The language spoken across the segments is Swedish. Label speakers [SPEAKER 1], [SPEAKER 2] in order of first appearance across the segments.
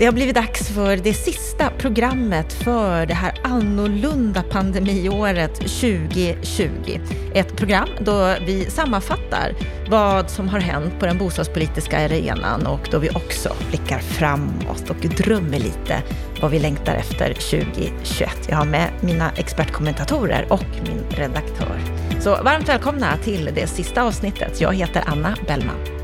[SPEAKER 1] Det har blivit dags för det sista programmet för det här annorlunda pandemiåret 2020. Ett program då vi sammanfattar vad som har hänt på den bostadspolitiska arenan och då vi också blickar framåt och drömmer lite vad vi längtar efter 2021. Jag har med mina expertkommentatorer och min redaktör. Så varmt välkomna till det sista avsnittet. Jag heter Anna Bellman.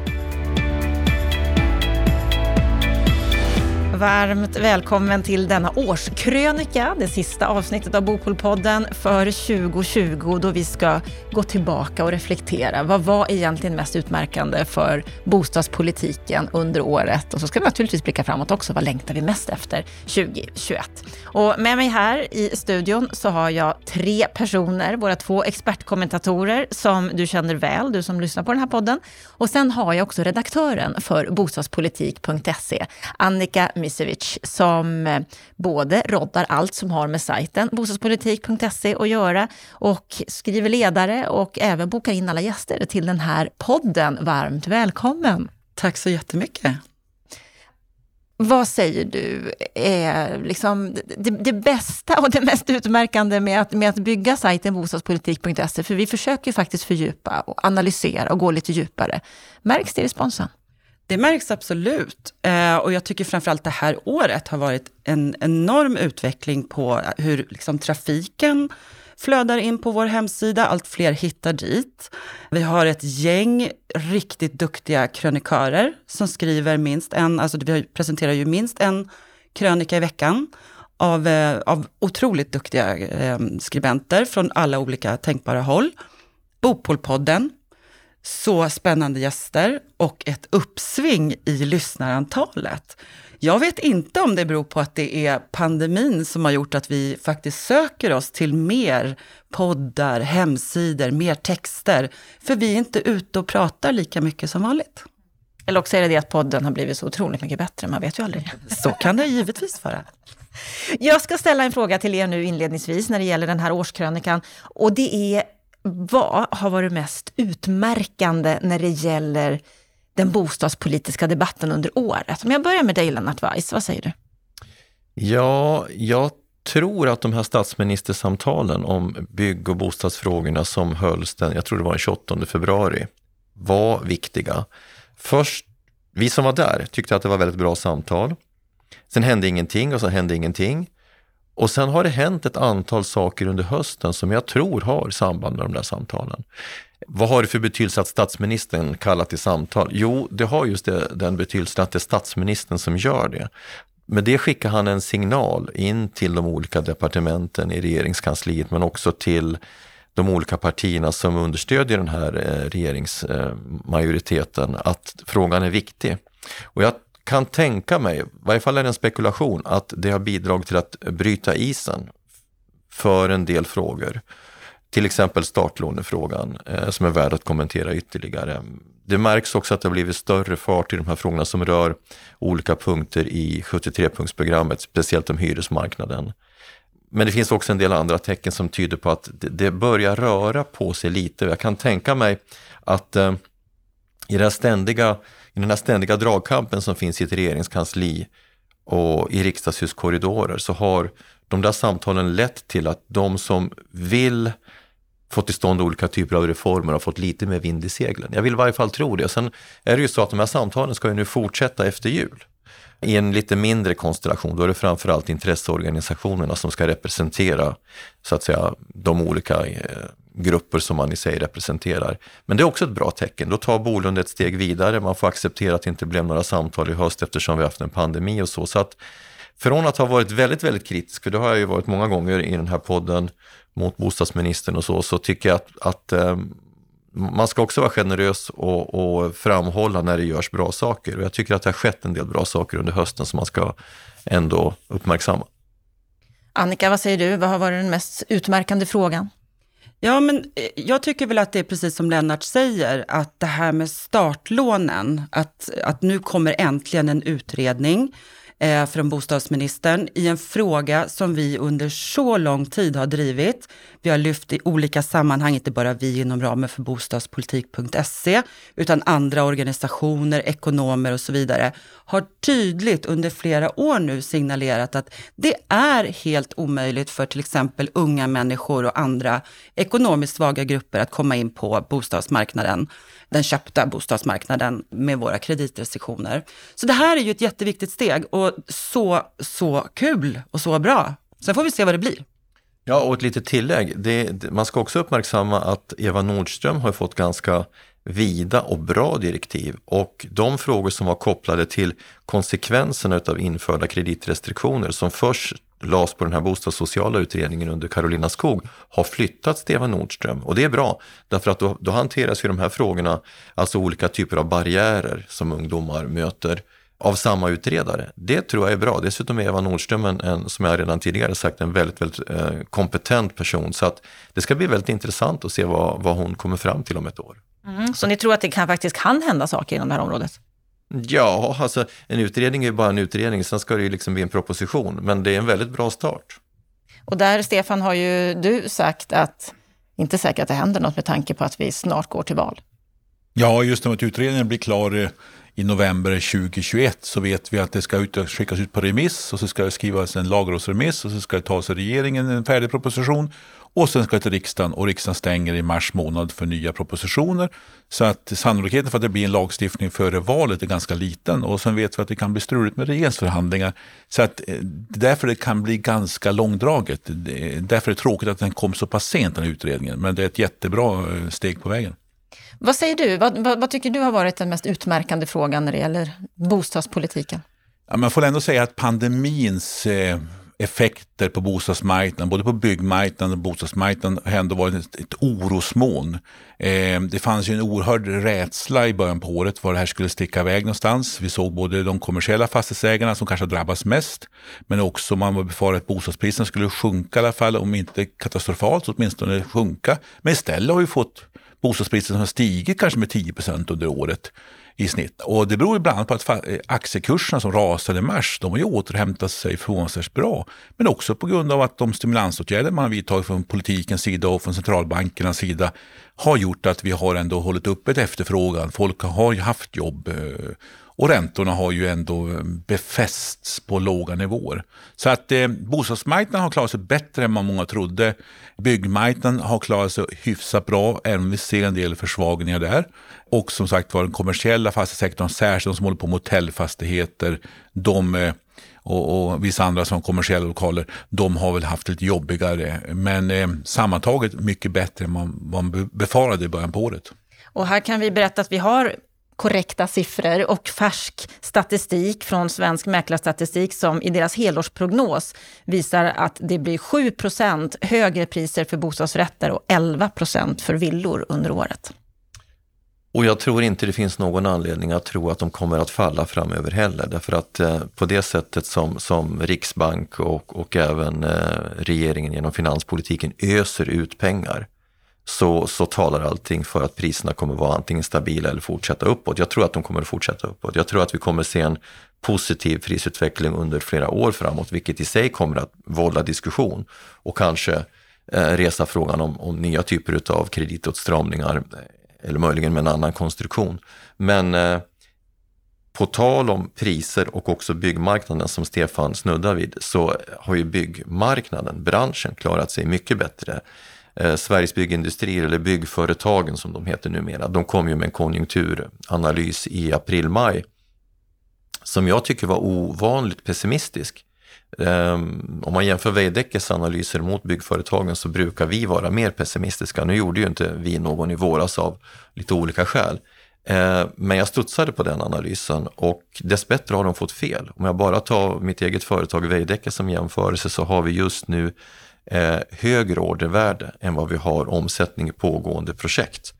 [SPEAKER 1] Varmt välkommen till denna årskrönika, det sista avsnittet av Bopolpodden för 2020, då vi ska gå tillbaka och reflektera. Vad var egentligen mest utmärkande för bostadspolitiken under året? Och så ska vi naturligtvis blicka framåt också. Vad längtar vi mest efter 2021? Och med mig här i studion så har jag tre personer, våra två expertkommentatorer som du känner väl, du som lyssnar på den här podden. Och sen har jag också redaktören för bostadspolitik.se, Annika Misevic som eh, både roddar allt som har med sajten bostadspolitik.se att göra och skriver ledare och även bokar in alla gäster till den här podden. Varmt välkommen!
[SPEAKER 2] Tack så jättemycket!
[SPEAKER 1] Vad säger du är liksom det, det, bästa och det mest utmärkande med att, med att bygga sajten bostadspolitik.se? För vi försöker ju faktiskt fördjupa och analysera och gå lite djupare. Märks det i responsen?
[SPEAKER 2] Det märks absolut. Eh, och jag tycker framförallt det här året har varit en enorm utveckling på hur liksom, trafiken flödar in på vår hemsida. Allt fler hittar dit. Vi har ett gäng riktigt duktiga krönikörer som skriver minst en, alltså vi presenterar ju minst en krönika i veckan av, eh, av otroligt duktiga eh, skribenter från alla olika tänkbara håll. Bopolpodden så spännande gäster och ett uppsving i lyssnarantalet. Jag vet inte om det beror på att det är pandemin som har gjort att vi faktiskt söker oss till mer poddar, hemsidor, mer texter. För vi är inte ute och pratar lika mycket som vanligt.
[SPEAKER 1] Eller också är det det att podden har blivit så otroligt mycket bättre, man vet ju aldrig.
[SPEAKER 2] Så kan det givetvis vara.
[SPEAKER 1] Jag ska ställa en fråga till er nu inledningsvis när det gäller den här årskrönikan. Och det är vad har varit mest utmärkande när det gäller den bostadspolitiska debatten under året? Om jag börjar med dig Lennart Weiss, vad säger du?
[SPEAKER 3] Ja, jag tror att de här statsministersamtalen om bygg och bostadsfrågorna som hölls den, jag tror det var den 28 februari, var viktiga. Först, vi som var där tyckte att det var väldigt bra samtal. Sen hände ingenting och så hände ingenting. Och sen har det hänt ett antal saker under hösten som jag tror har samband med de där samtalen. Vad har det för betydelse att statsministern kallar till samtal? Jo, det har just det, den betydelsen att det är statsministern som gör det. Med det skickar han en signal in till de olika departementen i regeringskansliet men också till de olika partierna som understödjer den här eh, regeringsmajoriteten att frågan är viktig. Och jag kan tänka mig, i varje fall är det en spekulation, att det har bidragit till att bryta isen för en del frågor. Till exempel startlånefrågan eh, som är värd att kommentera ytterligare. Det märks också att det har blivit större fart i de här frågorna som rör olika punkter i 73-punktsprogrammet, speciellt om hyresmarknaden. Men det finns också en del andra tecken som tyder på att det, det börjar röra på sig lite. Jag kan tänka mig att eh, i det här ständiga i den här ständiga dragkampen som finns i ett regeringskansli och i riksdagshuskorridorer så har de där samtalen lett till att de som vill få till stånd olika typer av reformer har fått lite mer vind i seglen. Jag vill i varje fall tro det. Sen är det ju så att de här samtalen ska ju nu fortsätta efter jul. I en lite mindre konstellation, då är det framförallt intresseorganisationerna som ska representera så att säga de olika eh, grupper som man i sig representerar. Men det är också ett bra tecken. Då tar Bolund ett steg vidare. Man får acceptera att det inte blev några samtal i höst eftersom vi haft en pandemi och så. Så att från att ha varit väldigt, väldigt kritisk, för det har jag ju varit många gånger i den här podden mot bostadsministern och så, så tycker jag att, att eh, man ska också vara generös och, och, framhålla när det görs bra saker. Och jag tycker att det har skett en del bra saker under hösten som man ska ändå uppmärksamma.
[SPEAKER 1] Annika, vad säger du? Vad har varit den mest utmärkande frågan?
[SPEAKER 2] Ja, men eh, jag tycker väl att det är precis som Lennart säger, att det här med startlånen, att, att nu kommer äntligen en utredning eh, från bostadsministern i en fråga som vi under så lång tid har drivit. Vi har lyft i olika sammanhang, inte bara vi inom ramen för bostadspolitik.se, utan andra organisationer, ekonomer och så vidare, har tydligt under flera år nu signalerat att det är helt omöjligt för till exempel unga människor och andra ekonomiskt svaga grupper att komma in på bostadsmarknaden den köpta bostadsmarknaden med våra kreditrestriktioner. Så det här är ju ett jätteviktigt steg och så, så kul och så bra. Sen får vi se vad det blir.
[SPEAKER 3] Ja, och ett litet tillägg. Det, man ska också uppmärksamma att Eva Nordström har fått ganska vida och bra direktiv och de frågor som var kopplade till konsekvenserna av införda kreditrestriktioner som först lades på den här bostadssociala utredningen under Karolina Skog har flyttats till Eva Nordström och det är bra därför att då, då hanteras ju de här frågorna, alltså olika typer av barriärer som ungdomar möter av samma utredare. Det tror jag är bra. Dessutom är Eva Nordström en, en som jag redan tidigare sagt, en väldigt, väldigt eh, kompetent person. Så att det ska bli väldigt intressant att se vad, vad hon kommer fram till om ett år.
[SPEAKER 1] Mm, så ni tror att det kan, faktiskt kan hända saker inom det här området?
[SPEAKER 3] Ja, alltså en utredning är ju bara en utredning, sen ska det ju liksom bli en proposition, men det är en väldigt bra start.
[SPEAKER 1] Och där, Stefan, har ju du sagt att, inte säkert att det händer något med tanke på att vi snart går till val.
[SPEAKER 4] Ja, just när utredningen blir klar eh, i november 2021 så vet vi att det ska ut, skickas ut på remiss och så ska det skrivas en lagrådsremiss och så ska det tas i regeringen en färdig proposition och sen ska det till riksdagen och riksdagen stänger i mars månad för nya propositioner. Så att sannolikheten för att det blir en lagstiftning före valet är ganska liten och sen vet vi att det kan bli struligt med regeringsförhandlingar. Så att eh, därför det kan bli ganska långdraget. Därför är det tråkigt att den kom så pass sent den här utredningen, men det är ett jättebra eh, steg på vägen.
[SPEAKER 1] Vad säger du? Vad, vad, vad, tycker du har varit den mest utmärkande frågan när det gäller bostadspolitiken?
[SPEAKER 4] Ja, man får ändå säga att pandemins eh, effekter på bostadsmarknaden, både på byggmarknaden och bostadsmarknaden, har ändå varit ett, ett orosmoln. Eh, det fanns ju en oerhörd rädsla i början på året var det här skulle sticka iväg någonstans. Vi såg både de kommersiella fastighetsägarna som kanske drabbas mest, men också man befarade att bostadspriserna skulle sjunka i alla fall, om inte katastrofalt så åtminstone sjunka. Men istället har vi fått bostadspriser som har stigit kanske med 10 procent under året i snitt. Och det beror bland annat på att eh, aktiekurserna som rasade i mars, de har ju återhämtat sig förvånansvärt bra. Men också på grund av att de stimulansåtgärder man har vidtagit från politikens sida och från centralbankernas sida har gjort att vi har ändå hållit uppe ett efterfrågan. Folk har ju haft jobb eh, och räntorna har ju ändå eh, befästs på låga nivåer. Så att eh, bostadsmarknaden har klarat sig bättre än vad många trodde. Byggmarknaden har klarat sig hyfsat bra, även om vi ser en del försvagningar där. Och som sagt var den kommersiella fastighetssektorn, särskilt de som håller på med hotellfastigheter, de eh, och, och vissa andra som kommersiella lokaler, de har väl haft lite jobbigare. Men eh, sammantaget mycket bättre än man, man befarade i början på året.
[SPEAKER 1] Och här kan vi berätta att vi har korrekta siffror och färsk statistik från Svensk Mäklarstatistik som i deras helårsprognos visar att det blir 7% högre priser för bostadsrätter och 11% för villor under året.
[SPEAKER 3] Och jag tror inte det finns någon anledning att tro att de kommer att falla framöver heller. Därför att eh, på det sättet som, som Riksbank och, och även eh, regeringen genom finanspolitiken öser ut pengar så, så talar allting för att priserna kommer vara antingen stabila eller fortsätta uppåt. Jag tror att de kommer att fortsätta uppåt. Jag tror att vi kommer se en positiv prisutveckling under flera år framåt, vilket i sig kommer att vålla diskussion och kanske eh, resa frågan om, om nya typer av kreditåtstramningar eh, eller möjligen med en annan konstruktion. Men eh, på tal om priser och också byggmarknaden som Stefan snuddar vid så har ju byggmarknaden, branschen, klarat sig mycket bättre Eh, Sveriges byggindustrier eller byggföretagen som de heter numera, de kom ju med en konjunkturanalys i april-maj som jag tycker var ovanligt pessimistisk. Ehm, om man jämför Veidekkes analyser mot byggföretagen så brukar vi vara mer pessimistiska. Nu gjorde ju inte vi någon i våras av lite olika skäl. Eh, men jag studsade på den analysen och dessbättre har de fått fel. Om jag bara tar mitt eget företag Veidekke som jämförelse så har vi just nu eh, högre ordervärde än vad vi har omsättning i pågående projekt.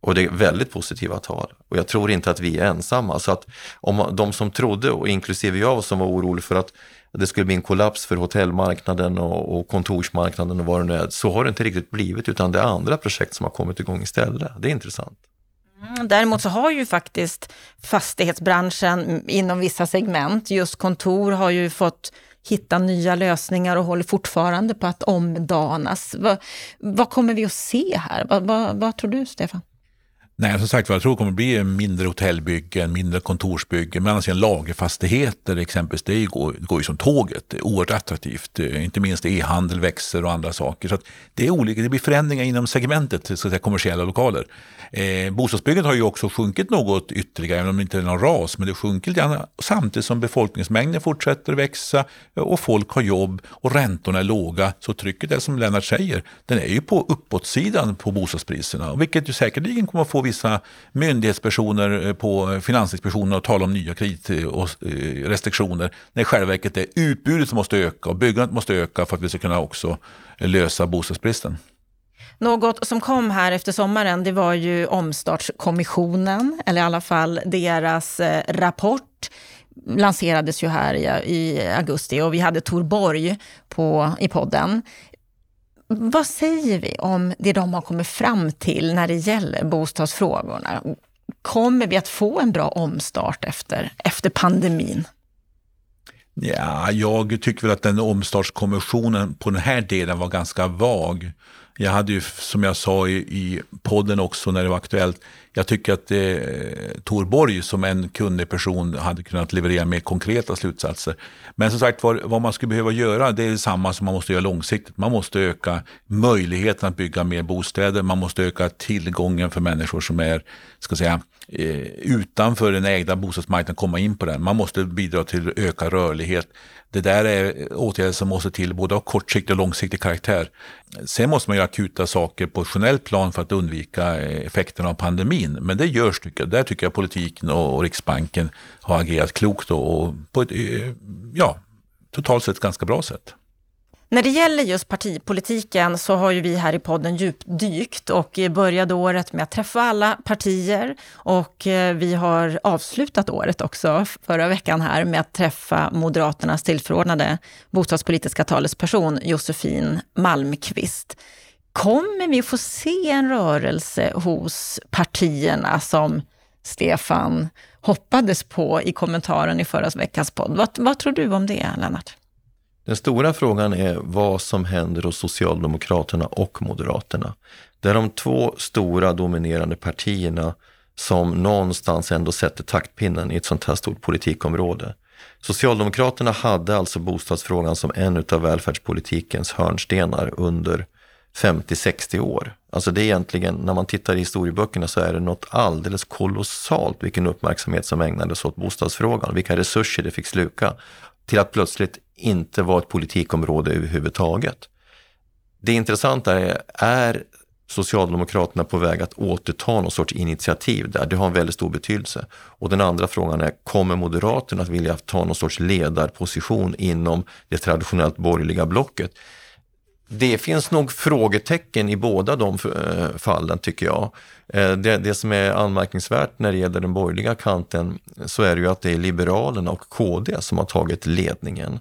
[SPEAKER 3] Och det är väldigt positiva tal. Och jag tror inte att vi är ensamma. Så att om de som trodde, och inklusive jag som var orolig för att det skulle bli en kollaps för hotellmarknaden och, och kontorsmarknaden och vad det nu är, så har det inte riktigt blivit utan det är andra projekt som har kommit igång istället. Det är intressant.
[SPEAKER 1] Mm, däremot så har ju faktiskt fastighetsbranschen mm, inom vissa segment, just kontor, har ju fått hitta nya lösningar och håller fortfarande på att omdanas. Vad, vad kommer vi att se här? Vad, vad, vad tror du, Stefan?
[SPEAKER 4] Nej, som sagt jag tror det kommer bli mindre hotellbyggen, mindre kontorsbyggen. Men annars lagerfastigheter exempelvis, det går, går ju som tåget. Det är oerhört attraktivt. Inte minst e-handel växer och andra saker. Så det är olika, det blir förändringar inom segmentet, så att säga, kommersiella lokaler. Eh, bostadsbyggandet har ju också sjunkit något ytterligare, även om det inte är någon ras, men det sjunker lite grann samtidigt som befolkningsmängden fortsätter växa och folk har jobb och räntorna är låga. Så trycket är som Lennart säger, den är ju på uppåtsidan på bostadspriserna, vilket ju säkerligen kommer att få vissa myndighetspersoner eh, på Finansinspektionen att tala om nya kreditrestriktioner, eh, eh, när i själva verket är utbudet som måste öka och byggandet måste öka för att vi ska kunna också lösa bostadsbristen.
[SPEAKER 1] Något som kom här efter sommaren, det var ju omstartskommissionen, eller i alla fall deras eh, rapport lanserades ju här i, i, augusti och vi hade Tor Borg på, i podden. Vad säger vi om det de har kommit fram till när det gäller bostadsfrågorna? Kommer vi att få en bra omstart efter, efter pandemin?
[SPEAKER 4] Ja, jag tycker väl att den omstartskommissionen på den här delen var ganska vag. Jag hade ju, som jag sa i, i podden också när det var aktuellt, jag tycker att eh, Torborg som en kunnig person hade kunnat leverera mer konkreta slutsatser. Men som sagt vad, vad man skulle behöva göra det är detsamma som man måste göra långsiktigt. Man måste öka möjligheten att bygga mer bostäder. Man måste öka tillgången för människor som är ska säga, Eh, utanför den ägda bostadsmarknaden komma in på den. Man måste bidra till ökad rörlighet. Det där är åtgärder som måste till både av kortsiktig och långsiktig karaktär. Sen måste man göra akuta saker på ett generellt plan för att undvika eh, effekterna av pandemin. Men det görs, tycker jag. Där tycker jag politiken och Riksbanken har agerat klokt och på ett eh, ja, totalt sett ganska bra sätt.
[SPEAKER 1] När det gäller just partipolitiken så har ju vi här i podden djupdykt och började året med att träffa alla partier och eh, vi har avslutat året också förra veckan här med att träffa Moderaternas tillförordnade bostadspolitiska talesperson Josefin Malmqvist. Kommer vi få se en rörelse hos partierna som Stefan hoppades på i kommentaren i förra veckans podd? Vad, vad tror du om det, Lennart?
[SPEAKER 3] Den stora frågan är vad som händer hos Socialdemokraterna och Moderaterna. Det är de två stora dominerande partierna som någonstans ändå sätter taktpinnen i ett sånt här stort politikområde. Socialdemokraterna hade alltså bostadsfrågan som en av välfärdspolitikens hörnstenar under 50-60 år. Alltså det är egentligen, när man tittar i historieböckerna så är det något alldeles kolossalt vilken uppmärksamhet som ägnades åt bostadsfrågan, vilka resurser det fick sluka, till att plötsligt inte var ett politikområde överhuvudtaget. Det intressanta är, är Socialdemokraterna på väg att återta någon sorts initiativ där? Det har en väldigt stor betydelse. Och den andra frågan är, kommer Moderaterna att vilja ta någon sorts ledarposition inom det traditionellt borgerliga blocket? Det finns nog frågetecken i båda de eh, fallen tycker jag. Eh, det, det, som är anmärkningsvärt när det gäller den borgerliga kanten så är det ju att det är Liberalerna och KD som har tagit ledningen.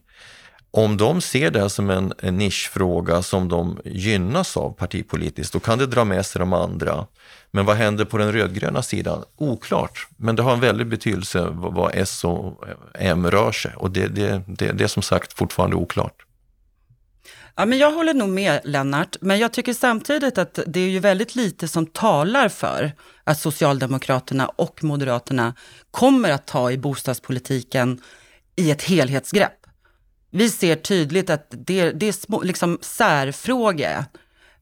[SPEAKER 3] Om de ser det här som en, en nischfråga som de gynnas av partipolitiskt, då kan det dra med sig de andra. Men vad händer på den rödgröna sidan? Oklart, men det har en väldig betydelse vad S och M rör sig och det, det, det, det är som sagt fortfarande oklart.
[SPEAKER 2] Ja, men jag håller nog med Lennart, men jag tycker samtidigt att det är ju väldigt lite som talar för att Socialdemokraterna och Moderaterna kommer att ta i bostadspolitiken i ett helhetsgrepp. Vi ser tydligt att det, det är små, liksom särfråge,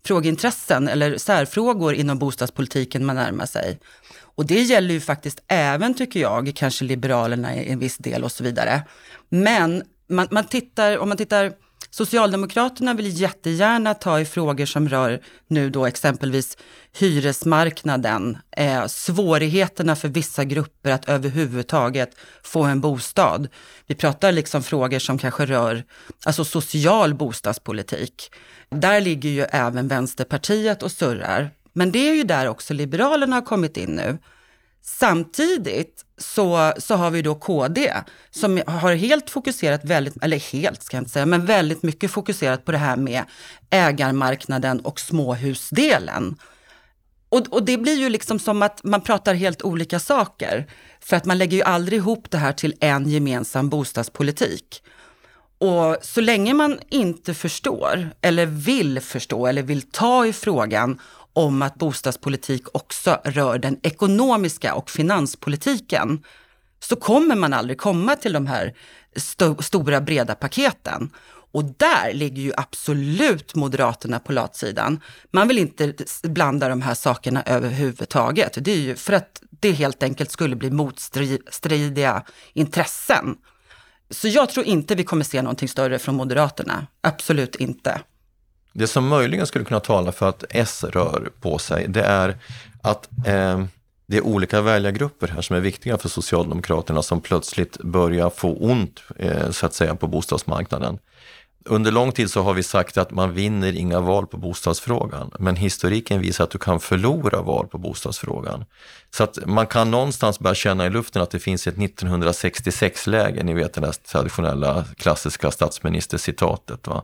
[SPEAKER 2] frågeintressen eller särfrågor inom bostadspolitiken man närmar sig. Och det gäller ju faktiskt även, tycker jag, kanske Liberalerna i en viss del och så vidare. Men man, man tittar, om man tittar Socialdemokraterna vill jättegärna ta i frågor som rör nu då exempelvis hyresmarknaden, eh, svårigheterna för vissa grupper att överhuvudtaget få en bostad. Vi pratar liksom frågor som kanske rör alltså social bostadspolitik. Där ligger ju även Vänsterpartiet och surrar. Men det är ju där också Liberalerna har kommit in nu. Samtidigt så, så har vi då KD som har helt fokuserat väldigt, eller helt ska jag inte säga, men väldigt mycket fokuserat på det här med ägarmarknaden och småhusdelen. Och, och det blir ju liksom som att man pratar helt olika saker. För att man lägger ju aldrig ihop det här till en gemensam bostadspolitik. Och så länge man inte förstår, eller vill förstå, eller vill ta i frågan om att bostadspolitik också rör den ekonomiska och finanspolitiken, så kommer man aldrig komma till de här st stora breda paketen. Och där ligger ju absolut Moderaterna på latsidan. Man vill inte blanda de här sakerna överhuvudtaget. Det är ju för att det helt enkelt skulle bli motstridiga intressen. Så jag tror inte vi kommer se någonting större från Moderaterna. Absolut inte.
[SPEAKER 3] Det som möjligen skulle kunna tala för att S rör på sig, det är att eh, det är olika väljargrupper här som är viktiga för Socialdemokraterna som plötsligt börjar få ont eh, så att säga på bostadsmarknaden. Under lång tid så har vi sagt att man vinner inga val på bostadsfrågan, men historiken visar att du kan förlora val på bostadsfrågan. Så att man kan någonstans börja känna i luften att det finns ett 1966-läge, ni vet det där traditionella klassiska statsministercitatet. Va?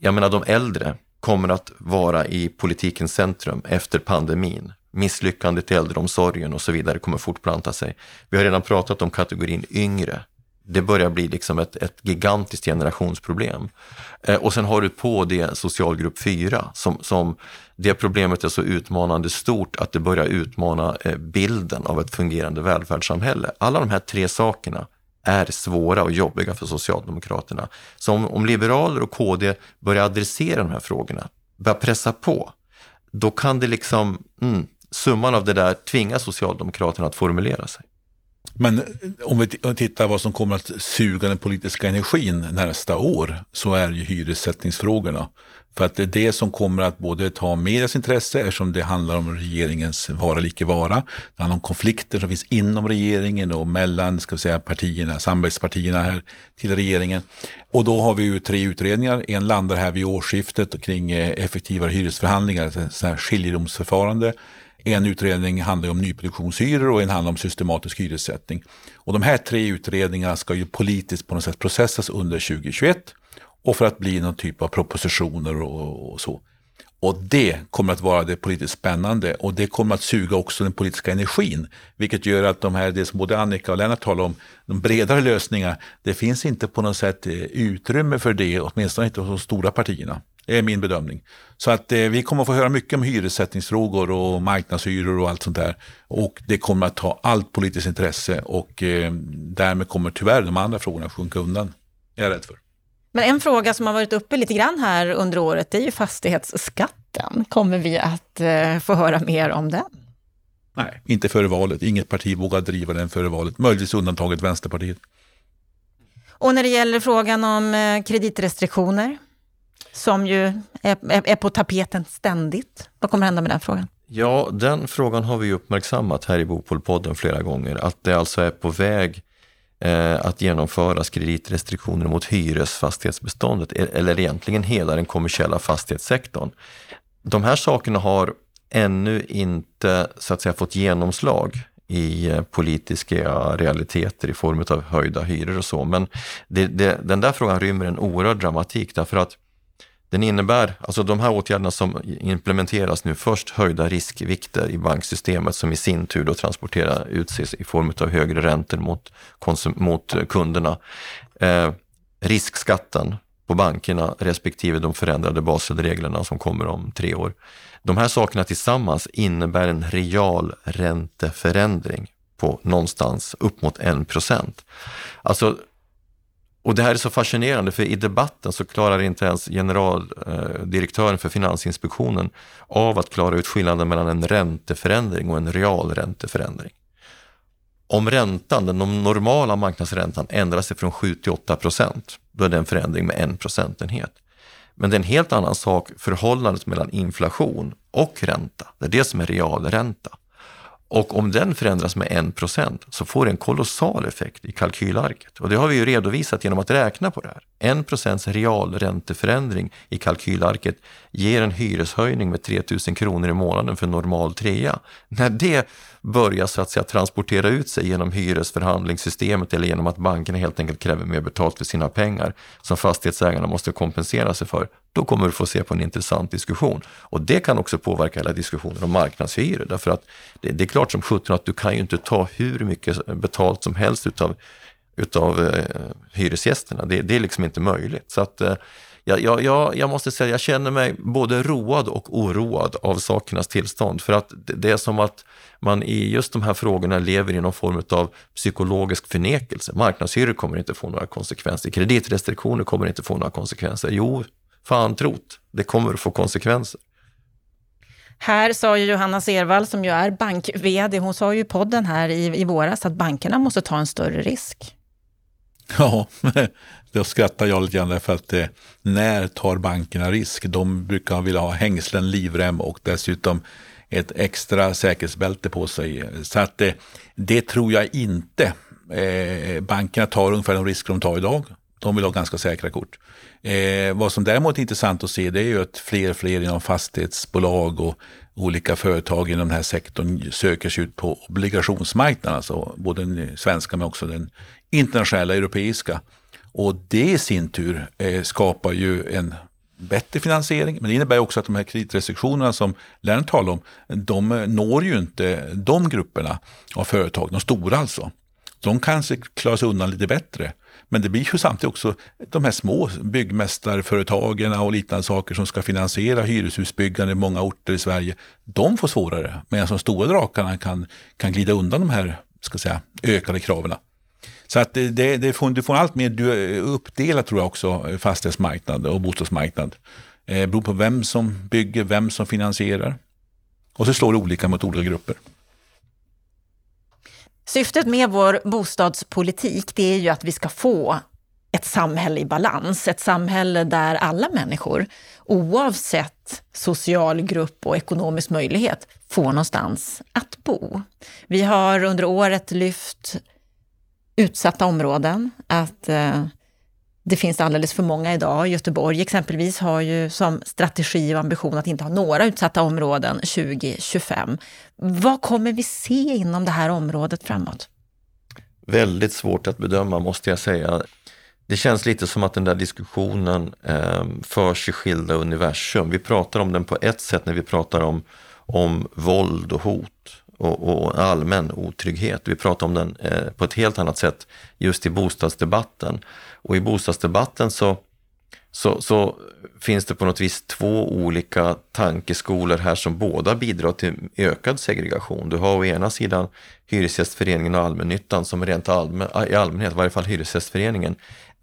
[SPEAKER 3] Jag menar de äldre kommer att vara i politikens centrum efter pandemin. Misslyckandet i äldreomsorgen och så vidare kommer fortplanta sig. Vi har redan pratat om kategorin yngre det börjar bli liksom ett, ett gigantiskt generationsproblem. Eh, och sen har du på det socialgrupp 4 som, som det problemet är så utmanande stort att det börjar utmana eh, bilden av ett fungerande välfärdssamhälle. Alla de här tre sakerna är svåra och jobbiga för Socialdemokraterna. Så om, om liberaler och KD börjar adressera de här frågorna, börjar pressa på, då kan det liksom, mm, summan av det där tvinga Socialdemokraterna att formulera sig.
[SPEAKER 4] Men eh, om vi eh, tittar vad som kommer att suga den politiska energin nästa år så är ju hyressättningsfrågorna. För att det är det som kommer att både ta medias intresse eftersom det handlar om regeringens vara eller icke vara. Det handlar om konflikter som finns inom regeringen och mellan ska vi säga, partierna, samarbetspartierna här till regeringen. Och då har vi ju tre utredningar. En landar här vid årsskiftet kring eh, effektivare hyresförhandlingar, ett skiljedomsförfarande. En utredning handlar om nyproduktionshyror och en handlar om systematisk hyressättning. Och de här tre utredningarna ska ju politiskt på något sätt processas under 2021 och för att bli någon typ av propositioner och, och så. Och det kommer att vara det politiskt spännande och det kommer att suga också den politiska energin. Vilket gör att de här, det som både Annika och Lennart talar om, de bredare lösningar, det finns inte på något sätt eh, utrymme för det, åtminstone inte hos de stora partierna. Det är min bedömning. Så att eh, vi kommer att få höra mycket om hyressättningsfrågor och marknadshyror och allt sånt där. Och det kommer att ta allt politiskt intresse och eh, därmed kommer tyvärr de andra frågorna sjunka undan. Är jag rädd för.
[SPEAKER 1] Men en fråga som har varit uppe lite grann här under året, det är ju fastighetsskatten. Kommer vi att eh, få höra mer om den?
[SPEAKER 4] Nej, inte före valet. Inget parti vågar driva den före valet. Möjligtvis undantaget Vänsterpartiet.
[SPEAKER 1] Och när det gäller frågan om eh, kreditrestriktioner, som ju är, är, på tapeten ständigt. Vad kommer hända med den frågan?
[SPEAKER 3] Ja, den frågan har vi uppmärksammat här i Bopolpodden flera gånger. Att det alltså är på väg eh, att genomföras kreditrestriktioner mot hyresfastighetsbeståndet e-, eller egentligen hela den kommersiella fastighetssektorn. De här sakerna har ännu inte så att säga fått genomslag i eh, politiska realiteter i form av höjda hyror och så. Men det, det, den där frågan rymmer en oerhörd dramatik därför att den innebär, alltså de här åtgärderna som implementeras nu, först höjda riskvikter i banksystemet som i sin tur då transporterar ut sig i form av högre räntor mot, mot kunderna. Eh, riskskatten på bankerna respektive de förändrade Baselreglerna som kommer om tre år. De här sakerna tillsammans innebär en real ränteförändring på någonstans upp mot en procent. Alltså och det här är så fascinerande för i debatten så klarar inte ens generaldirektören eh, för Finansinspektionen av att klara ut skillnaden mellan en ränteförändring och en realränteförändring. Om räntan, den normala marknadsräntan, ändrar sig från 7 till 8 procent, då är det en förändring med en procentenhet. Men det är en helt annan sak förhållandet mellan inflation och ränta. Det är det som är realränta. Och om den förändras med 1% så får det en kolossal effekt i kalkylarket. Och det har vi ju redovisat genom att räkna på det här. 1 procents realränteförändring i kalkylarket ger en hyreshöjning med 3 000 kronor i månaden för normal trea. När det börja så att säga transportera ut sig genom hyresförhandlingssystemet eller genom att bankerna helt enkelt kräver mer betalt för sina pengar som fastighetsägarna måste kompensera sig för, då kommer du få se på en intressant diskussion. Och det kan också påverka hela diskussionen om marknadshyror därför att det, det är klart som sjutton att du kan ju inte ta hur mycket betalt som helst utav utav eh, hyresgästerna. Det, det, är liksom inte möjligt. Så att, eh, jag, jag, jag måste säga, jag känner mig både road och oroad av sakernas tillstånd. För att det är som att man i just de här frågorna lever i någon form av psykologisk förnekelse. Marknadshyror kommer inte få några konsekvenser. Kreditrestriktioner kommer inte få några konsekvenser. Jo, fan trot, det kommer att få konsekvenser.
[SPEAKER 1] Här sa ju Johanna Servall, som ju är bank-VD, hon sa ju i podden här i, i våras att bankerna måste ta en större risk.
[SPEAKER 4] Ja, då skrattar jag lite grann därför att eh, när tar bankerna risk? De brukar vilja ha hängslen, livrem och dessutom ett extra säkerhetsbälte på sig. Så att eh, det tror jag inte. Eh, bankerna tar ungefär de risker de tar idag. De vill ha ganska säkra kort. Eh, vad som däremot är intressant att se det är ju att fler och fler inom fastighetsbolag och olika företag inom den här sektorn söker sig ut på obligationsmarknaden, alltså både den svenska men också den internationella europeiska. Och det i sin tur eh, skapar ju en bättre finansiering, men det innebär också att de här kreditrestriktionerna som Lennart talar om, de eh, når ju inte de grupperna av företag, de stora alltså. De kanske klarar sig undan lite bättre. Men det blir ju samtidigt också de här små byggmästarföretagen och liknande saker som ska finansiera hyreshusbyggande i många orter i Sverige. De får svårare, medan de stora drakarna kan, kan glida undan de här ska säga, ökade kraven. Så att det, det får, du får allt mer uppdelat tror jag också, fastighetsmarknad och bostadsmarknad. Det beror på vem som bygger, vem som finansierar. Och så slår det olika mot olika grupper.
[SPEAKER 1] Syftet med vår bostadspolitik det är ju att vi ska få ett samhälle i balans, ett samhälle där alla människor, oavsett social grupp och ekonomisk möjlighet, får någonstans att bo. Vi har under året lyft utsatta områden, att eh, det finns alldeles för många idag. Göteborg exempelvis har ju som strategi och ambition att inte ha några utsatta områden 2025. Vad kommer vi se inom det här området framåt?
[SPEAKER 3] Väldigt svårt att bedöma måste jag säga. Det känns lite som att den där diskussionen eh, förs i skilda universum. Vi pratar om den på ett sätt när vi pratar om, om våld och hot och, och allmän otrygghet. Vi pratar om den eh, på ett helt annat sätt just i bostadsdebatten. Och i bostadsdebatten så, så, så, finns det på något vis två olika tankeskolor här som båda bidrar till ökad segregation. Du har å ena sidan Hyresgästföreningen och allmännyttan som rent allmän, i allmänhet, i varje fall Hyresgästföreningen,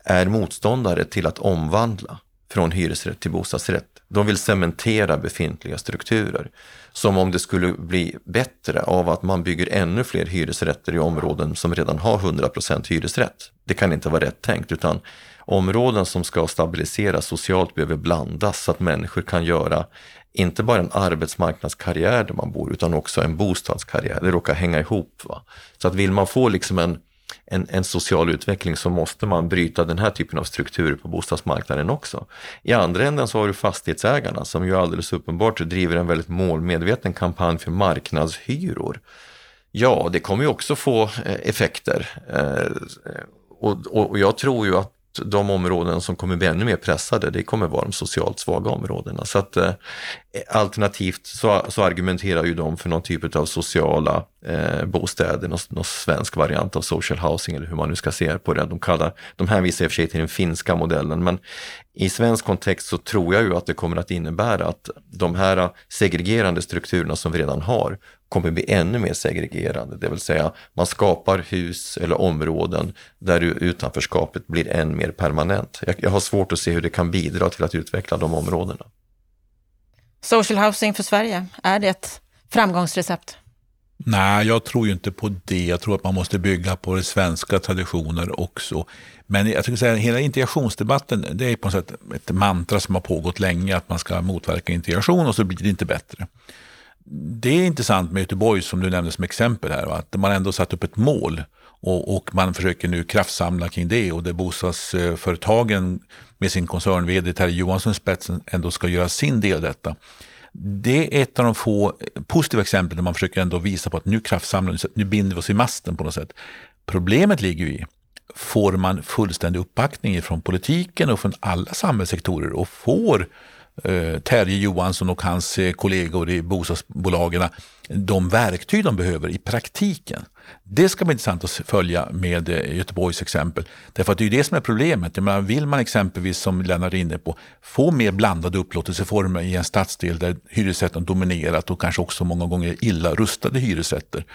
[SPEAKER 3] är motståndare till att omvandla från hyresrätt till bostadsrätt. De vill cementera befintliga strukturer. Som om det skulle bli bättre av att man bygger ännu fler hyresrätter i områden som redan har 100% hyresrätt. Det kan inte vara rätt tänkt utan områden som ska stabiliseras socialt behöver blandas så att människor kan göra inte bara en arbetsmarknadskarriär där man bor utan också en bostadskarriär. Det råkar hänga ihop. Va? Så att vill man få liksom en en, en, social utveckling så måste man bryta den här typen av strukturer på bostadsmarknaden också. I andra änden så har du fastighetsägarna som ju alldeles uppenbart driver en väldigt målmedveten kampanj för marknadshyror. Ja, det kommer ju också få eh, effekter. Eh, och, och, och jag tror ju att de områden som kommer bli ännu mer pressade, det kommer vara de socialt svaga områdena. Så att, eh, alternativt så, så, argumenterar ju de för någon typ av sociala eh, bostäder, någon, någon, svensk variant av social housing eller hur man nu ska se på det. De, kallar, de hänvisar i och för sig till den finska modellen, men i svensk kontext så tror jag ju att det kommer att innebära att de här eh, segregerande strukturerna som vi redan har kommer bli ännu mer segregerande, det vill säga man skapar hus eller områden där utanförskapet blir än mer permanent. Jag, jag har svårt att se hur det kan bidra till att utveckla de områdena.
[SPEAKER 1] Social housing för Sverige, är det ett framgångsrecept?
[SPEAKER 4] Nej, jag tror ju inte på det. Jag tror att man måste bygga på det svenska traditioner också. Men jag tycker att hela integrationsdebatten, det är på något sätt ett mantra som har pågått länge, att man ska motverka integration och så blir det inte bättre. Det är intressant med Göteborg som du nämnde som exempel här, att man ändå satt upp ett mål och, och, man försöker nu kraftsamla kring det och där bostadsföretagen med sin koncern-vd Terje Johansson spetsen ändå ska göra sin del av detta. Det är ett av de få positiva exemplen där man försöker ändå visa på att nu kraftsamlar nu binder vi oss i masten på något sätt. Problemet ligger ju i, får man fullständig uppbackning från politiken och från alla samhällssektorer och får eh, Terje Johansson och hans eh, kollegor i bostadsbolagen de verktyg de behöver i praktiken. Det ska bli intressant att följa med eh, Göteborgs exempel. Därför att det är det som är problemet. menar, vill man exempelvis, som Lennart är inne på, få mer blandade upplåtelseformer i en stadsdel där hyresrätten dominerat och kanske också många gånger illa rustade hyresrätter.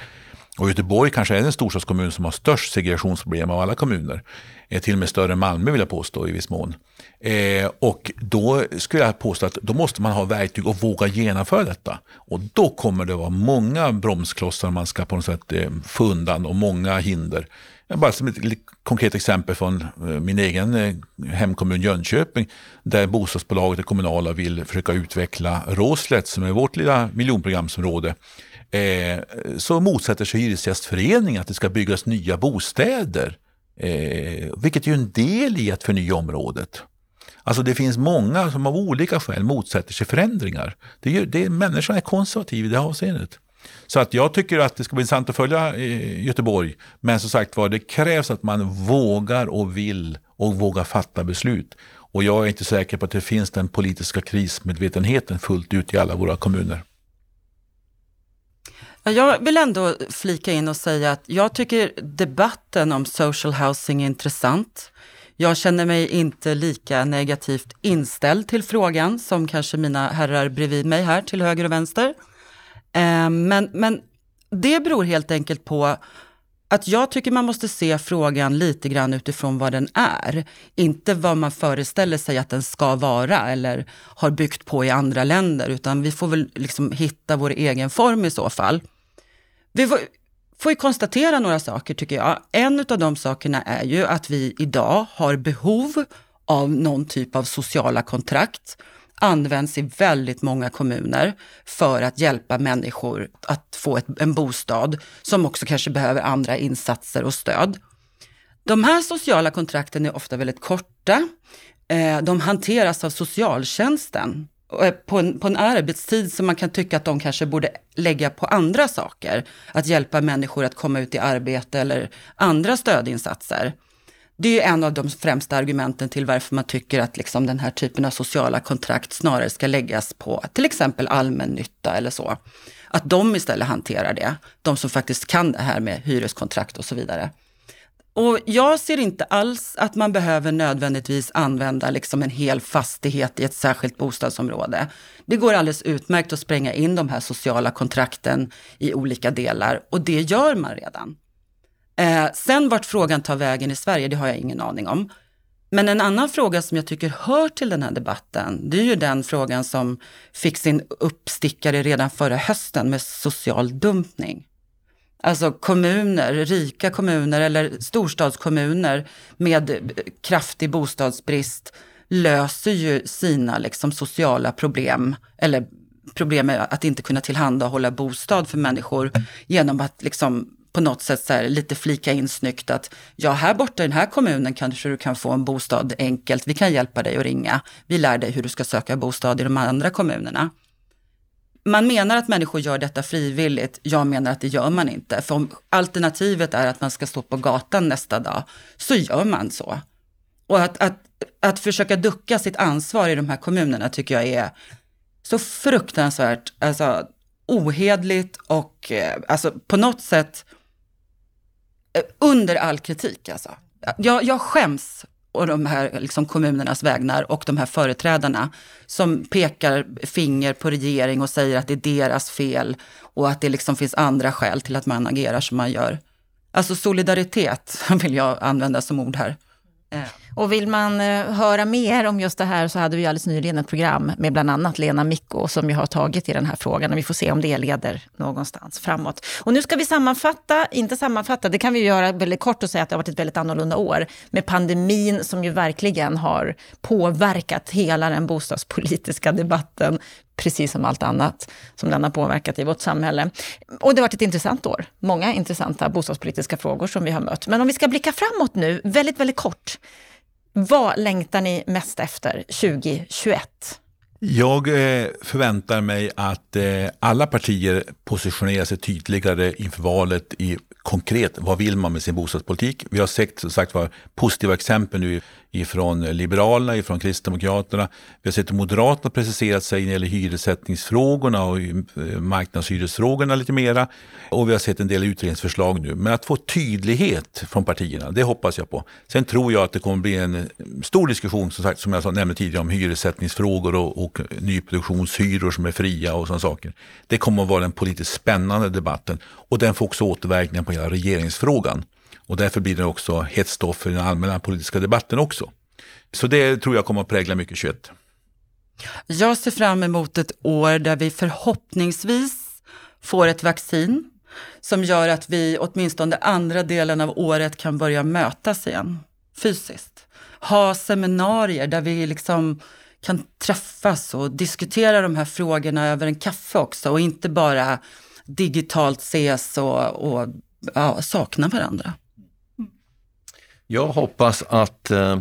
[SPEAKER 4] Och Göteborg kanske är den storstadskommun som har störst segregationsproblem av alla kommuner. Eh, till och med större än Malmö vill jag påstå i viss mån. Eh, och då skulle jag påstå att då måste man ha verktyg och våga genomföra detta. Och då kommer det vara många bromsklossar man ska på något sätt eh, få undan och många hinder. Bara som ett konkret exempel från eh, min egen eh, hemkommun Jönköping där bostadsbolaget och kommunala vill försöka utveckla Råslätt som är vårt lilla miljonprogramsområde. Eh, så motsätter sig Hyresgästföreningen att det ska byggas nya bostäder. Eh, vilket är en del i att förnya området. Alltså det finns många som av olika skäl motsätter sig förändringar. Det är, det är, människan är konservativ i det avseendet. Så att jag tycker att det ska bli intressant att följa eh, Göteborg. Men som sagt var, det krävs att man vågar och vill och vågar fatta beslut. Och jag är inte säker på att det finns den politiska krismedvetenheten fullt ut i alla våra kommuner.
[SPEAKER 2] Jag vill ändå flika in och säga att jag tycker debatten om social housing är intressant. Jag känner mig inte lika negativt inställd till frågan som kanske mina herrar bredvid mig här till höger och vänster. Ehm, men, men det beror helt enkelt på att jag tycker man måste se frågan lite grann utifrån vad den är. Inte vad man föreställer sig att den ska vara eller har byggt på i andra länder, utan vi får väl liksom hitta vår egen form i så fall. Vi får, får ju konstatera några saker tycker jag. En av de sakerna är ju att vi idag har behov av någon typ av sociala kontrakt används i väldigt många kommuner för att hjälpa människor att få ett, en bostad som också kanske behöver andra insatser och stöd. De här sociala kontrakten är ofta väldigt korta. Eh, de hanteras av socialtjänsten på en, på en arbetstid som man kan tycka att de kanske borde lägga på andra saker. Att hjälpa människor att komma ut i arbete eller andra stödinsatser. Det är en av de främsta argumenten till varför man tycker att liksom den här typen av sociala kontrakt snarare ska läggas på till exempel allmännytta eller så. Att de istället hanterar det, de som faktiskt kan det här med hyreskontrakt och så vidare. Och jag ser inte alls att man behöver nödvändigtvis använda liksom en hel fastighet i ett särskilt bostadsområde. Det går alldeles utmärkt att spränga in de här sociala kontrakten i olika delar och det gör man redan. Eh, sen vart frågan tar vägen i Sverige, det har jag ingen aning om. Men en annan fråga som jag tycker hör till den här debatten, det är ju den frågan som fick sin uppstickare redan förra hösten med social dumpning. Alltså kommuner, rika kommuner eller storstadskommuner med kraftig bostadsbrist löser ju sina liksom, sociala problem eller problem med att inte kunna tillhandahålla bostad för människor genom att liksom på något sätt så här, lite flika in snyggt att ja, här borta i den här kommunen kanske du kan få en bostad enkelt. Vi kan hjälpa dig att ringa. Vi lär dig hur du ska söka bostad i de andra kommunerna. Man menar att människor gör detta frivilligt. Jag menar att det gör man inte. För om alternativet är att man ska stå på gatan nästa dag, så gör man så. Och att, att, att försöka ducka sitt ansvar i de här kommunerna tycker jag är så fruktansvärt alltså, ohedligt och eh, alltså, på något sätt eh, under all kritik alltså. Jag, jag skäms och de här liksom, kommunernas vägnar och de här företrädarna som pekar finger på regering och säger att det är deras fel och att det liksom finns andra skäl till att man agerar som man gör. Alltså solidaritet vill jag använda som ord här.
[SPEAKER 1] Eh, och vill man eh, höra mer om just det här så hade vi alldeles nyligen ett program med bland annat Lena Micko som ju har tagit i den här frågan och vi får se om det leder någonstans framåt. Och nu ska vi sammanfatta, inte sammanfatta, det kan vi göra väldigt kort och säga att det har varit ett väldigt annorlunda år med pandemin som ju verkligen har påverkat hela den bostadspolitiska debatten precis som allt annat som den har påverkat i vårt samhälle. Och det har varit ett intressant år. Många intressanta bostadspolitiska frågor som vi har mött. Men om vi ska blicka framåt nu, väldigt, väldigt kort. Vad längtar ni mest efter 2021?
[SPEAKER 4] Jag eh, förväntar mig att eh, alla partier positionerar sig tydligare inför valet i konkret, vad vill man med sin bostadspolitik? Vi har sett som sagt var positiva exempel nu ifrån Liberalerna, ifrån Kristdemokraterna. Vi har sett Moderaterna preciserat sig när det gäller hyressättningsfrågorna och eh, marknadshyresfrågorna lite mera. Och vi har sett en del utredningsförslag nu. Men att få tydlighet från partierna, det hoppas jag på. Sen tror jag att det kommer bli en stor diskussion, som, sagt, som jag nämnde tidigare, om hyressättningsfrågor och, och nyproduktionshyror som är fria och sådana saker. Det kommer att vara den politiskt spännande debatten och den får också återverkningar på hela regeringsfrågan. Och därför blir det också hett stoff för den allmänna politiska debatten också. Så det tror jag kommer att prägla mycket 21.
[SPEAKER 2] Jag ser fram emot ett år där vi förhoppningsvis får ett vaccin som gör att vi åtminstone andra delen av året kan börja mötas igen fysiskt. Ha seminarier där vi liksom kan träffas och diskutera de här frågorna över en kaffe också och inte bara digitalt ses och, och ja, sakna varandra.
[SPEAKER 3] Jag hoppas att eh,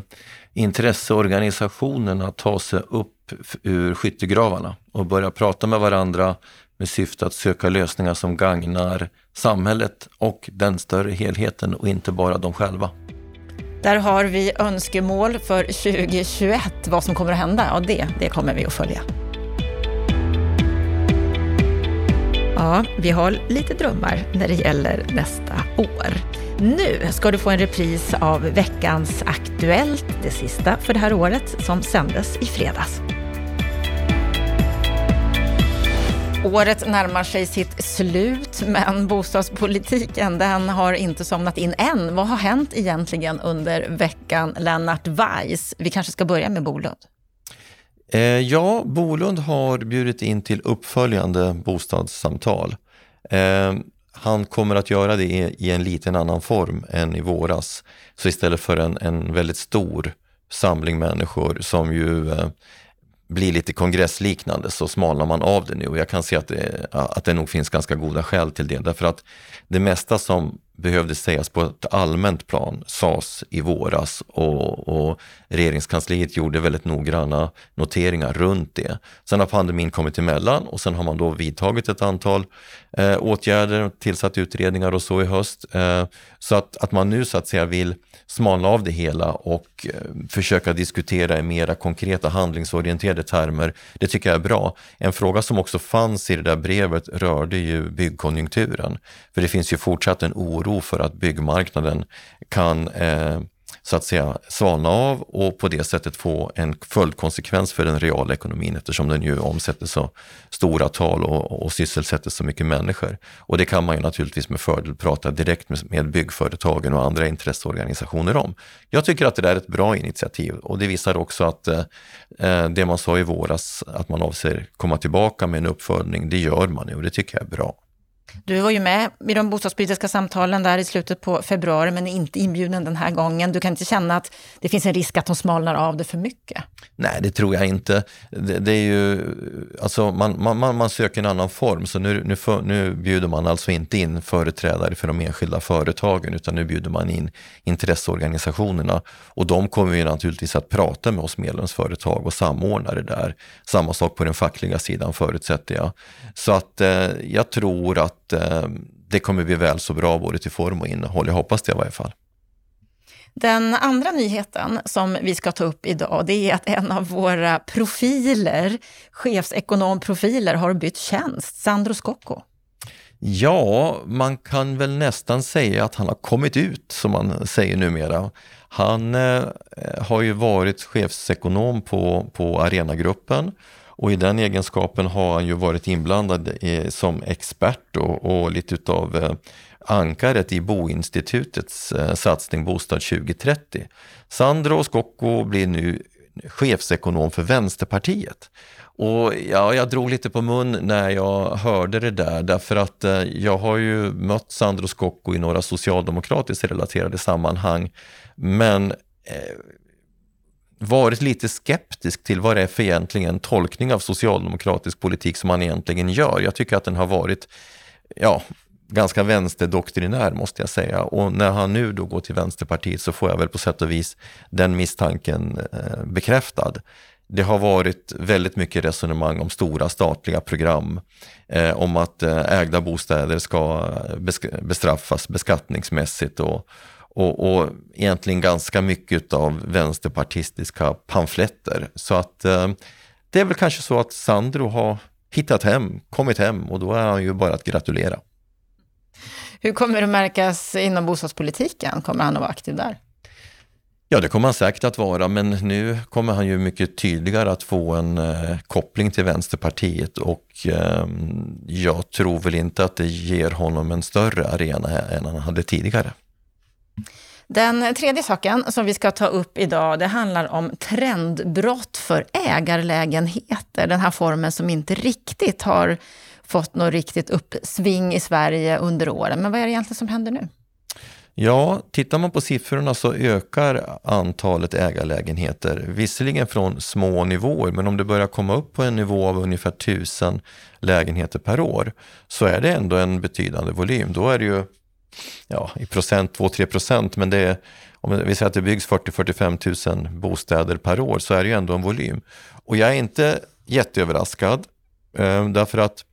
[SPEAKER 3] intresseorganisationerna tar sig upp ur skyttegravarna och börjar prata med varandra med syfte att söka lösningar som gagnar samhället och den större helheten och inte bara de själva.
[SPEAKER 1] Där har vi önskemål för 2021. Vad som kommer att hända, ja det, det kommer vi att följa. Ja, vi har lite drömmar när det gäller nästa år. Nu ska du få en repris av veckans Aktuellt, det sista för det här året, som sändes i fredags. Året närmar sig sitt slut, men bostadspolitiken den har inte somnat in än. Vad har hänt egentligen under veckan, Lennart Weiss? Vi kanske ska börja med Bolund.
[SPEAKER 3] Eh, ja, Bolund har bjudit in till uppföljande bostadssamtal. Eh, han kommer att göra det i, en liten annan form än i våras. Så istället för en, en väldigt stor samling människor som ju eh, blir lite kongressliknande så smalnar man av det nu och jag kan se att det, att det nog finns ganska goda skäl till det. Därför att det mesta som behövde sägas på ett allmänt plan sades i våras och, och regeringskansliet gjorde väldigt noggranna noteringar runt det. Sen har pandemin kommit emellan och sen har man då vidtagit ett antal eh, åtgärder, tillsatt utredningar och så i höst. Eh, så att, att man nu så att säga vill smalna av det hela och eh, försöka diskutera i mera konkreta handlingsorienterade termer. Det tycker jag är bra. En fråga som också fanns i det där brevet rörde ju byggkonjunkturen. För det finns ju fortsatt en oro för att byggmarknaden kan eh, så att säga svalna av och på det sättet få en följdkonsekvens för den reala ekonomin eftersom den ju omsätter så stora tal och, och sysselsätter så mycket människor. Och det kan man ju naturligtvis med fördel prata direkt med, med byggföretagen och andra intresseorganisationer om. Jag tycker att det där är ett bra initiativ och det visar också att eh, eh det man sa i våras, att man avser komma tillbaka med en uppföljning, det gör man nu och det tycker jag är bra.
[SPEAKER 1] Du var ju med i de bostadspolitiska samtalen där i slutet på februari, men är inte inbjuden den här gången. Du kan inte känna att det finns en risk att de smalnar av det för mycket?
[SPEAKER 3] Nej, det tror jag inte. Det, det är ju, alltså man, man, man, söker en annan form, så nu, nu, för, nu bjuder man alltså inte in företrädare för de enskilda företagen, utan nu bjuder man in intresseorganisationerna. Och de kommer ju naturligtvis att prata med oss medlemsföretag och samordna det där. Samma sak på den fackliga sidan förutsätter jag. Så att eh, jag tror att att eh, det kommer bli väl så bra både till form och innehåll. Jag hoppas det i varje fall.
[SPEAKER 1] Den andra nyheten som vi ska ta upp idag, det är att en av våra profiler, chefsekonomprofiler, har bytt tjänst, Sandro Scocco.
[SPEAKER 3] Ja, man kan väl nästan säga att han har kommit ut, som man säger numera. Han eh, har ju varit chefsekonom på, på Arenagruppen och i den egenskapen har han ju varit inblandad i, som expert och, och lite utav eh, ankaret i Boinstitutets eh, satsning Bostad 2030. Sandro Scocco blir nu chefsekonom för Vänsterpartiet. Och ja, jag drog lite på mun när jag hörde det där därför att eh, jag har ju mött Sandro Scocco i några socialdemokratiskt relaterade sammanhang. Men eh, varit lite skeptisk till vad det är för egentligen tolkning av socialdemokratisk politik som man egentligen gör. Jag tycker att den har varit, ja, ganska vänsterdoktrinär måste jag säga. Och när han nu då går till Vänsterpartiet så får jag väl på sätt och vis den misstanken eh, bekräftad. Det har varit väldigt mycket resonemang om stora statliga program, eh, om att eh, ägda bostäder ska eh, bestraffas beskattningsmässigt och, och, och egentligen ganska mycket av vänsterpartistiska pamfletter. Så att eh, det är väl kanske så att Sandro har hittat hem, kommit hem och då är han ju bara att gratulera.
[SPEAKER 1] Hur kommer det märkas inom bostadspolitiken? Kommer han att vara aktiv där?
[SPEAKER 3] Ja, det kommer han säkert att vara, men nu kommer han ju mycket tydligare att få en eh, koppling till Vänsterpartiet och eh, jag tror väl inte att det ger honom en större arena än han hade tidigare.
[SPEAKER 1] Den tredje saken som vi ska ta upp idag, det handlar om trendbrott för ägarlägenheter. Den här formen som inte riktigt har fått något riktigt uppsving i Sverige under åren. Men vad är det egentligen som händer nu?
[SPEAKER 3] Ja, tittar man på siffrorna så ökar antalet ägarlägenheter, visserligen från små nivåer, men om det börjar komma upp på en nivå av ungefär 1000 lägenheter per år, så är det ändå en betydande volym. Då är det ju ja, i procent 2-3 procent, men det är, om vi säger att det byggs 40-45 000 bostäder per år så är det ju ändå en volym. Och jag är inte jätteöverraskad, eh, därför att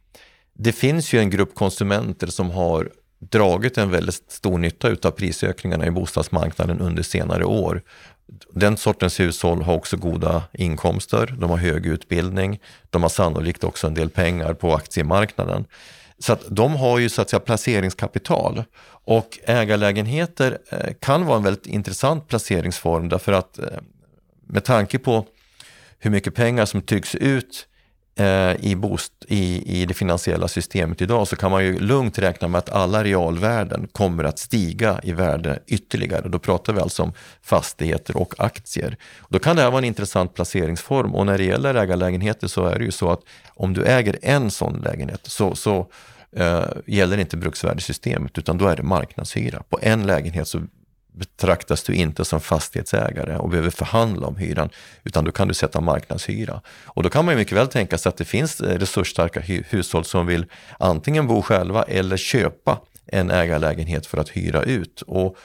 [SPEAKER 3] det finns ju en grupp konsumenter som har dragit en väldigt stor nytta utav prisökningarna i bostadsmarknaden under senare år. Den sortens hushåll har också goda inkomster, de har hög utbildning, de har sannolikt också en del pengar på aktiemarknaden. Så att de har ju så att säga placeringskapital. Och ägarlägenheter eh, kan vara en väldigt intressant placeringsform. Därför att eh, med tanke på hur mycket pengar som trycks ut eh, Eh, i, boost, i, i det finansiella systemet idag så kan man ju lugnt räkna med att alla realvärden kommer att stiga i värde ytterligare. Då pratar vi alltså om fastigheter och aktier. Då kan det här vara en intressant placeringsform och när det gäller ägarlägenheter så är det ju så att om du äger en sån lägenhet så, så eh, gäller inte bruksvärdessystemet utan då är det marknadshyra. På en lägenhet så betraktas du inte som fastighetsägare och behöver förhandla om hyran, utan då kan du sätta marknadshyra. Och då kan man ju mycket väl tänka sig att det finns resursstarka hushåll som vill antingen bo själva eller köpa en ägarlägenhet för att hyra ut. Och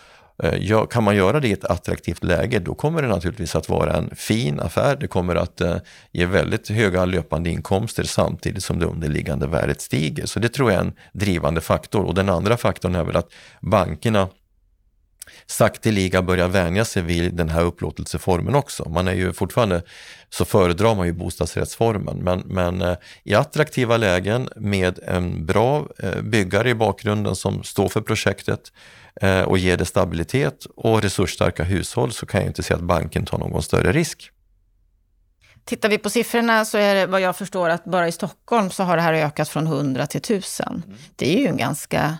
[SPEAKER 3] eh, Ja, kan man göra det i ett attraktivt läge, då kommer det naturligtvis att vara en fin affär. Det kommer att eh, ge väldigt höga löpande inkomster samtidigt som det underliggande värdet stiger. Så det tror jag är en drivande faktor. Och den andra faktorn är väl att bankerna sakteliga börjar vänja sig vid den här upplåtelseformen också. Man är ju fortfarande, så föredrar man ju bostadsrättsformen, men, men eh, i attraktiva lägen med en bra eh, byggare i bakgrunden som står för projektet eh, och ger det stabilitet och resursstarka hushåll så kan jag inte se att banken tar någon större risk.
[SPEAKER 1] Tittar vi på siffrorna så är det vad jag förstår att bara i Stockholm så har det här ökat från 100 till 1000. Mm. Det är ju en ganska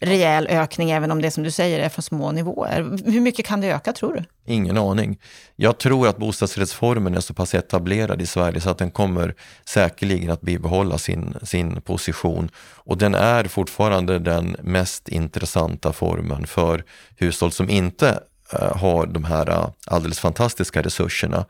[SPEAKER 1] rejäl ökning, även om det som du säger är från små nivåer. Hur mycket kan det öka tror du?
[SPEAKER 3] Ingen aning. Jag tror att bostadsrättsformen är så pass etablerad i Sverige så att den kommer säkerligen att bibehålla sin, sin position. Och den är fortfarande den mest intressanta formen för hushåll som inte eh, har de här eh, alldeles fantastiska resurserna.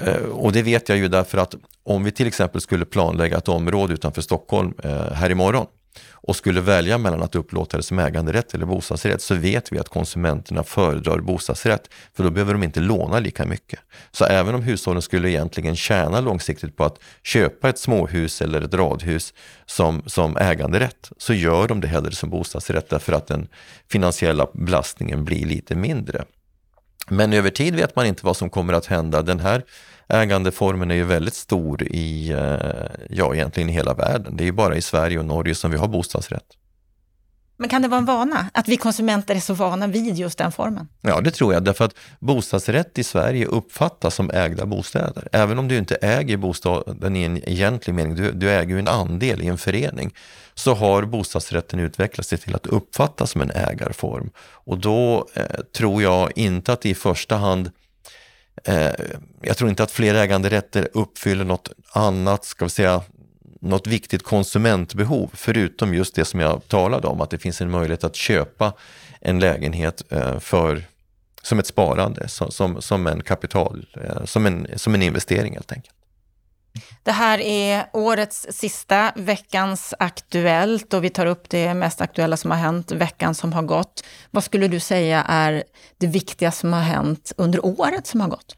[SPEAKER 3] Eh, och det vet jag ju därför att om vi till exempel skulle planlägga ett område utanför Stockholm här imorgon och skulle välja mellan att upplåta det som äganderätt eller bostadsrätt så vet vi att konsumenterna föredrar bostadsrätt för då behöver de inte låna lika mycket. Så även om hushållen skulle egentligen tjäna långsiktigt på att köpa ett småhus eller ett radhus som, som äganderätt så gör de det hellre som bostadsrätt därför att den finansiella belastningen blir lite mindre. Men över tid vet man inte vad som kommer att hända. Den här ägandeformen är ju väldigt stor i, eh, ja egentligen i hela världen. Det är ju bara i Sverige och Norge som vi har bostadsrätt.
[SPEAKER 1] Men kan det vara en vana? Att vi konsumenter är så vana vid just den formen?
[SPEAKER 3] Ja, det tror jag. Därför att bostadsrätt i Sverige uppfattas som ägda bostäder. Även om du inte äger bostaden i en egentlig mening, du, du äger ju en andel i en förening, så har bostadsrätten utvecklat sig till att uppfattas som en ägarform. Och då eh, tror jag inte att det i första hand Eh, jag tror inte att fler äganderätter uppfyller något annat, ska vi säga, något viktigt konsumentbehov, förutom just det som jag talade om, att det finns en möjlighet att köpa en lägenhet eh, för, som ett sparande, som, som, en kapital, eh, som, en, som en investering helt enkelt.
[SPEAKER 1] Det här är årets sista veckans Aktuellt och vi tar upp det mest aktuella som har hänt veckan som har gått. Vad skulle du säga är det viktigaste som har hänt under året som har gått?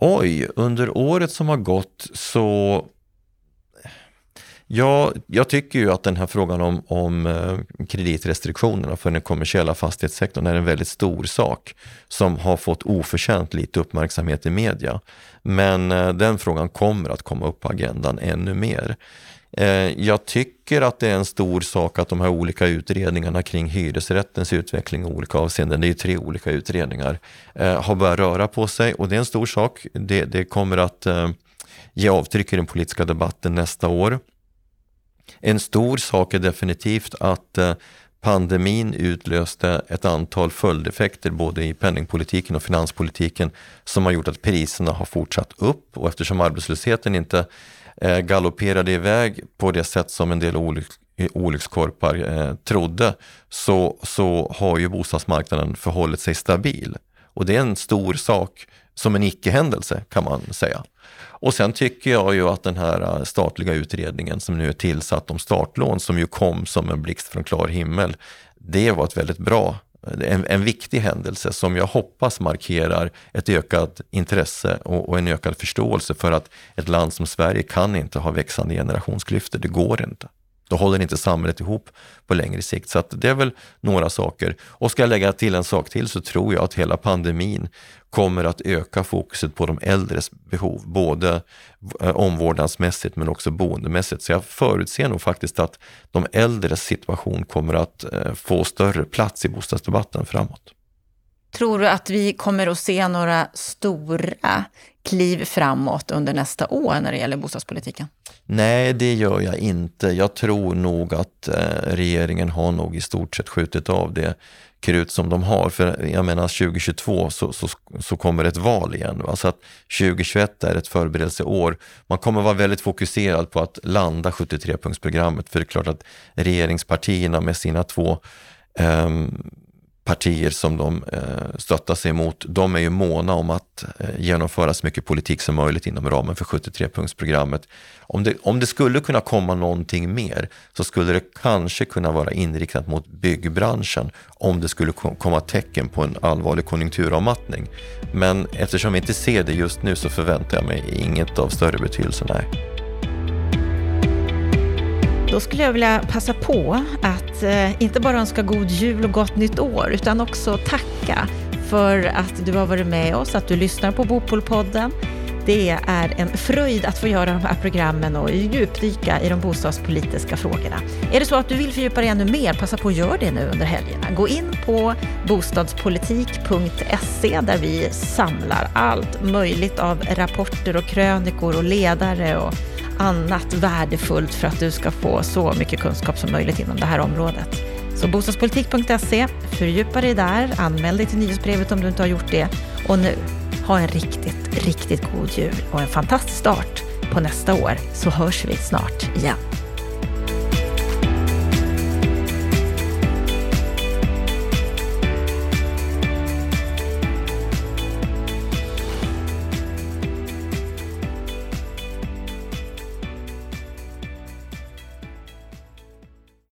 [SPEAKER 3] Oj, under året som har gått så Ja, jag tycker ju att den här frågan om, om eh, kreditrestriktionerna för den kommersiella fastighetssektorn är en väldigt stor sak som har fått oförtjänt lite uppmärksamhet i media. Men eh, den frågan kommer att komma upp på agendan ännu mer. Eh, jag tycker att det är en stor sak att de här olika utredningarna kring hyresrättens utveckling i olika avseenden, det är tre olika utredningar, har börjat röra på sig och det är en stor sak. Det, det kommer att ge avtryck i den politiska debatten nästa år. En stor sak är definitivt att eh, pandemin utlöste ett antal följdeffekter både i penningpolitiken och finanspolitiken som har gjort att priserna har fortsatt upp och eftersom arbetslösheten inte eh, galopperade iväg på det sätt som en del olyck, olyckskorpar eh, trodde så, så har ju bostadsmarknaden förhållit sig stabil. Och det är en stor sak som en icke-händelse kan man säga. Och sen tycker jag ju att den här äh, statliga utredningen som nu är tillsatt om startlån som ju kom som en blixt från klar himmel. Det var ett väldigt bra äh, en, en, viktig händelse som jag hoppas markerar ett ökat intresse och, och, en ökad förståelse för att ett land som Sverige kan inte ha växande generationsklyftor. Det går inte. Då håller inte samhället ihop på längre sikt. Så det är väl några saker. Och ska jag lägga till en sak till så tror jag att hela pandemin kommer att öka fokuset på de äldres behov, både eh, omvårdnadsmässigt men också boendemässigt. Så jag förutser nog faktiskt att de äldres situation kommer att eh, få större plats i bostadsdebatten framåt.
[SPEAKER 1] Tror du att vi kommer att se några stora kliv framåt under nästa år när det gäller bostadspolitiken?
[SPEAKER 3] Nej, det gör jag inte. Jag tror nog att eh, regeringen har nog i stort sett skjutit av det krut som de har. För jag menar 2022 så, så, så kommer ett val igen. Så att 2021 är ett förberedelseår. Man kommer vara väldigt fokuserad på att landa 73-punktsprogrammet. För det är klart att regeringspartierna med sina två um, partier som de eh, stöttar sig mot, de är ju måna om att eh, genomföra så mycket politik som möjligt inom ramen för 73-punktsprogrammet. Om det, om det skulle kunna komma någonting mer så skulle det kanske kunna vara inriktat mot byggbranschen om det skulle komma tecken på en allvarlig konjunkturavmattning. Men eftersom vi inte ser det just nu så förväntar jag mig inget av större betydelse. Nej.
[SPEAKER 1] Då skulle jag vilja passa på att eh, inte bara önska god jul och gott nytt år, utan också tacka för att du har varit med oss, att du lyssnar på Bopolpodden. Det är en fröjd att få göra de här programmen och djupdyka i de bostadspolitiska frågorna. Är det så att du vill fördjupa dig ännu mer, passa på att göra det nu under helgerna. Gå in på bostadspolitik.se där vi samlar allt möjligt av rapporter och krönikor och ledare och annat värdefullt för att du ska få så mycket kunskap som möjligt inom det här området. Så bostadspolitik.se, fördjupa dig där, anmäl dig till nyhetsbrevet om du inte har gjort det. Och nu, ha en riktigt, riktigt god jul och en fantastisk start på nästa år så hörs vi snart igen.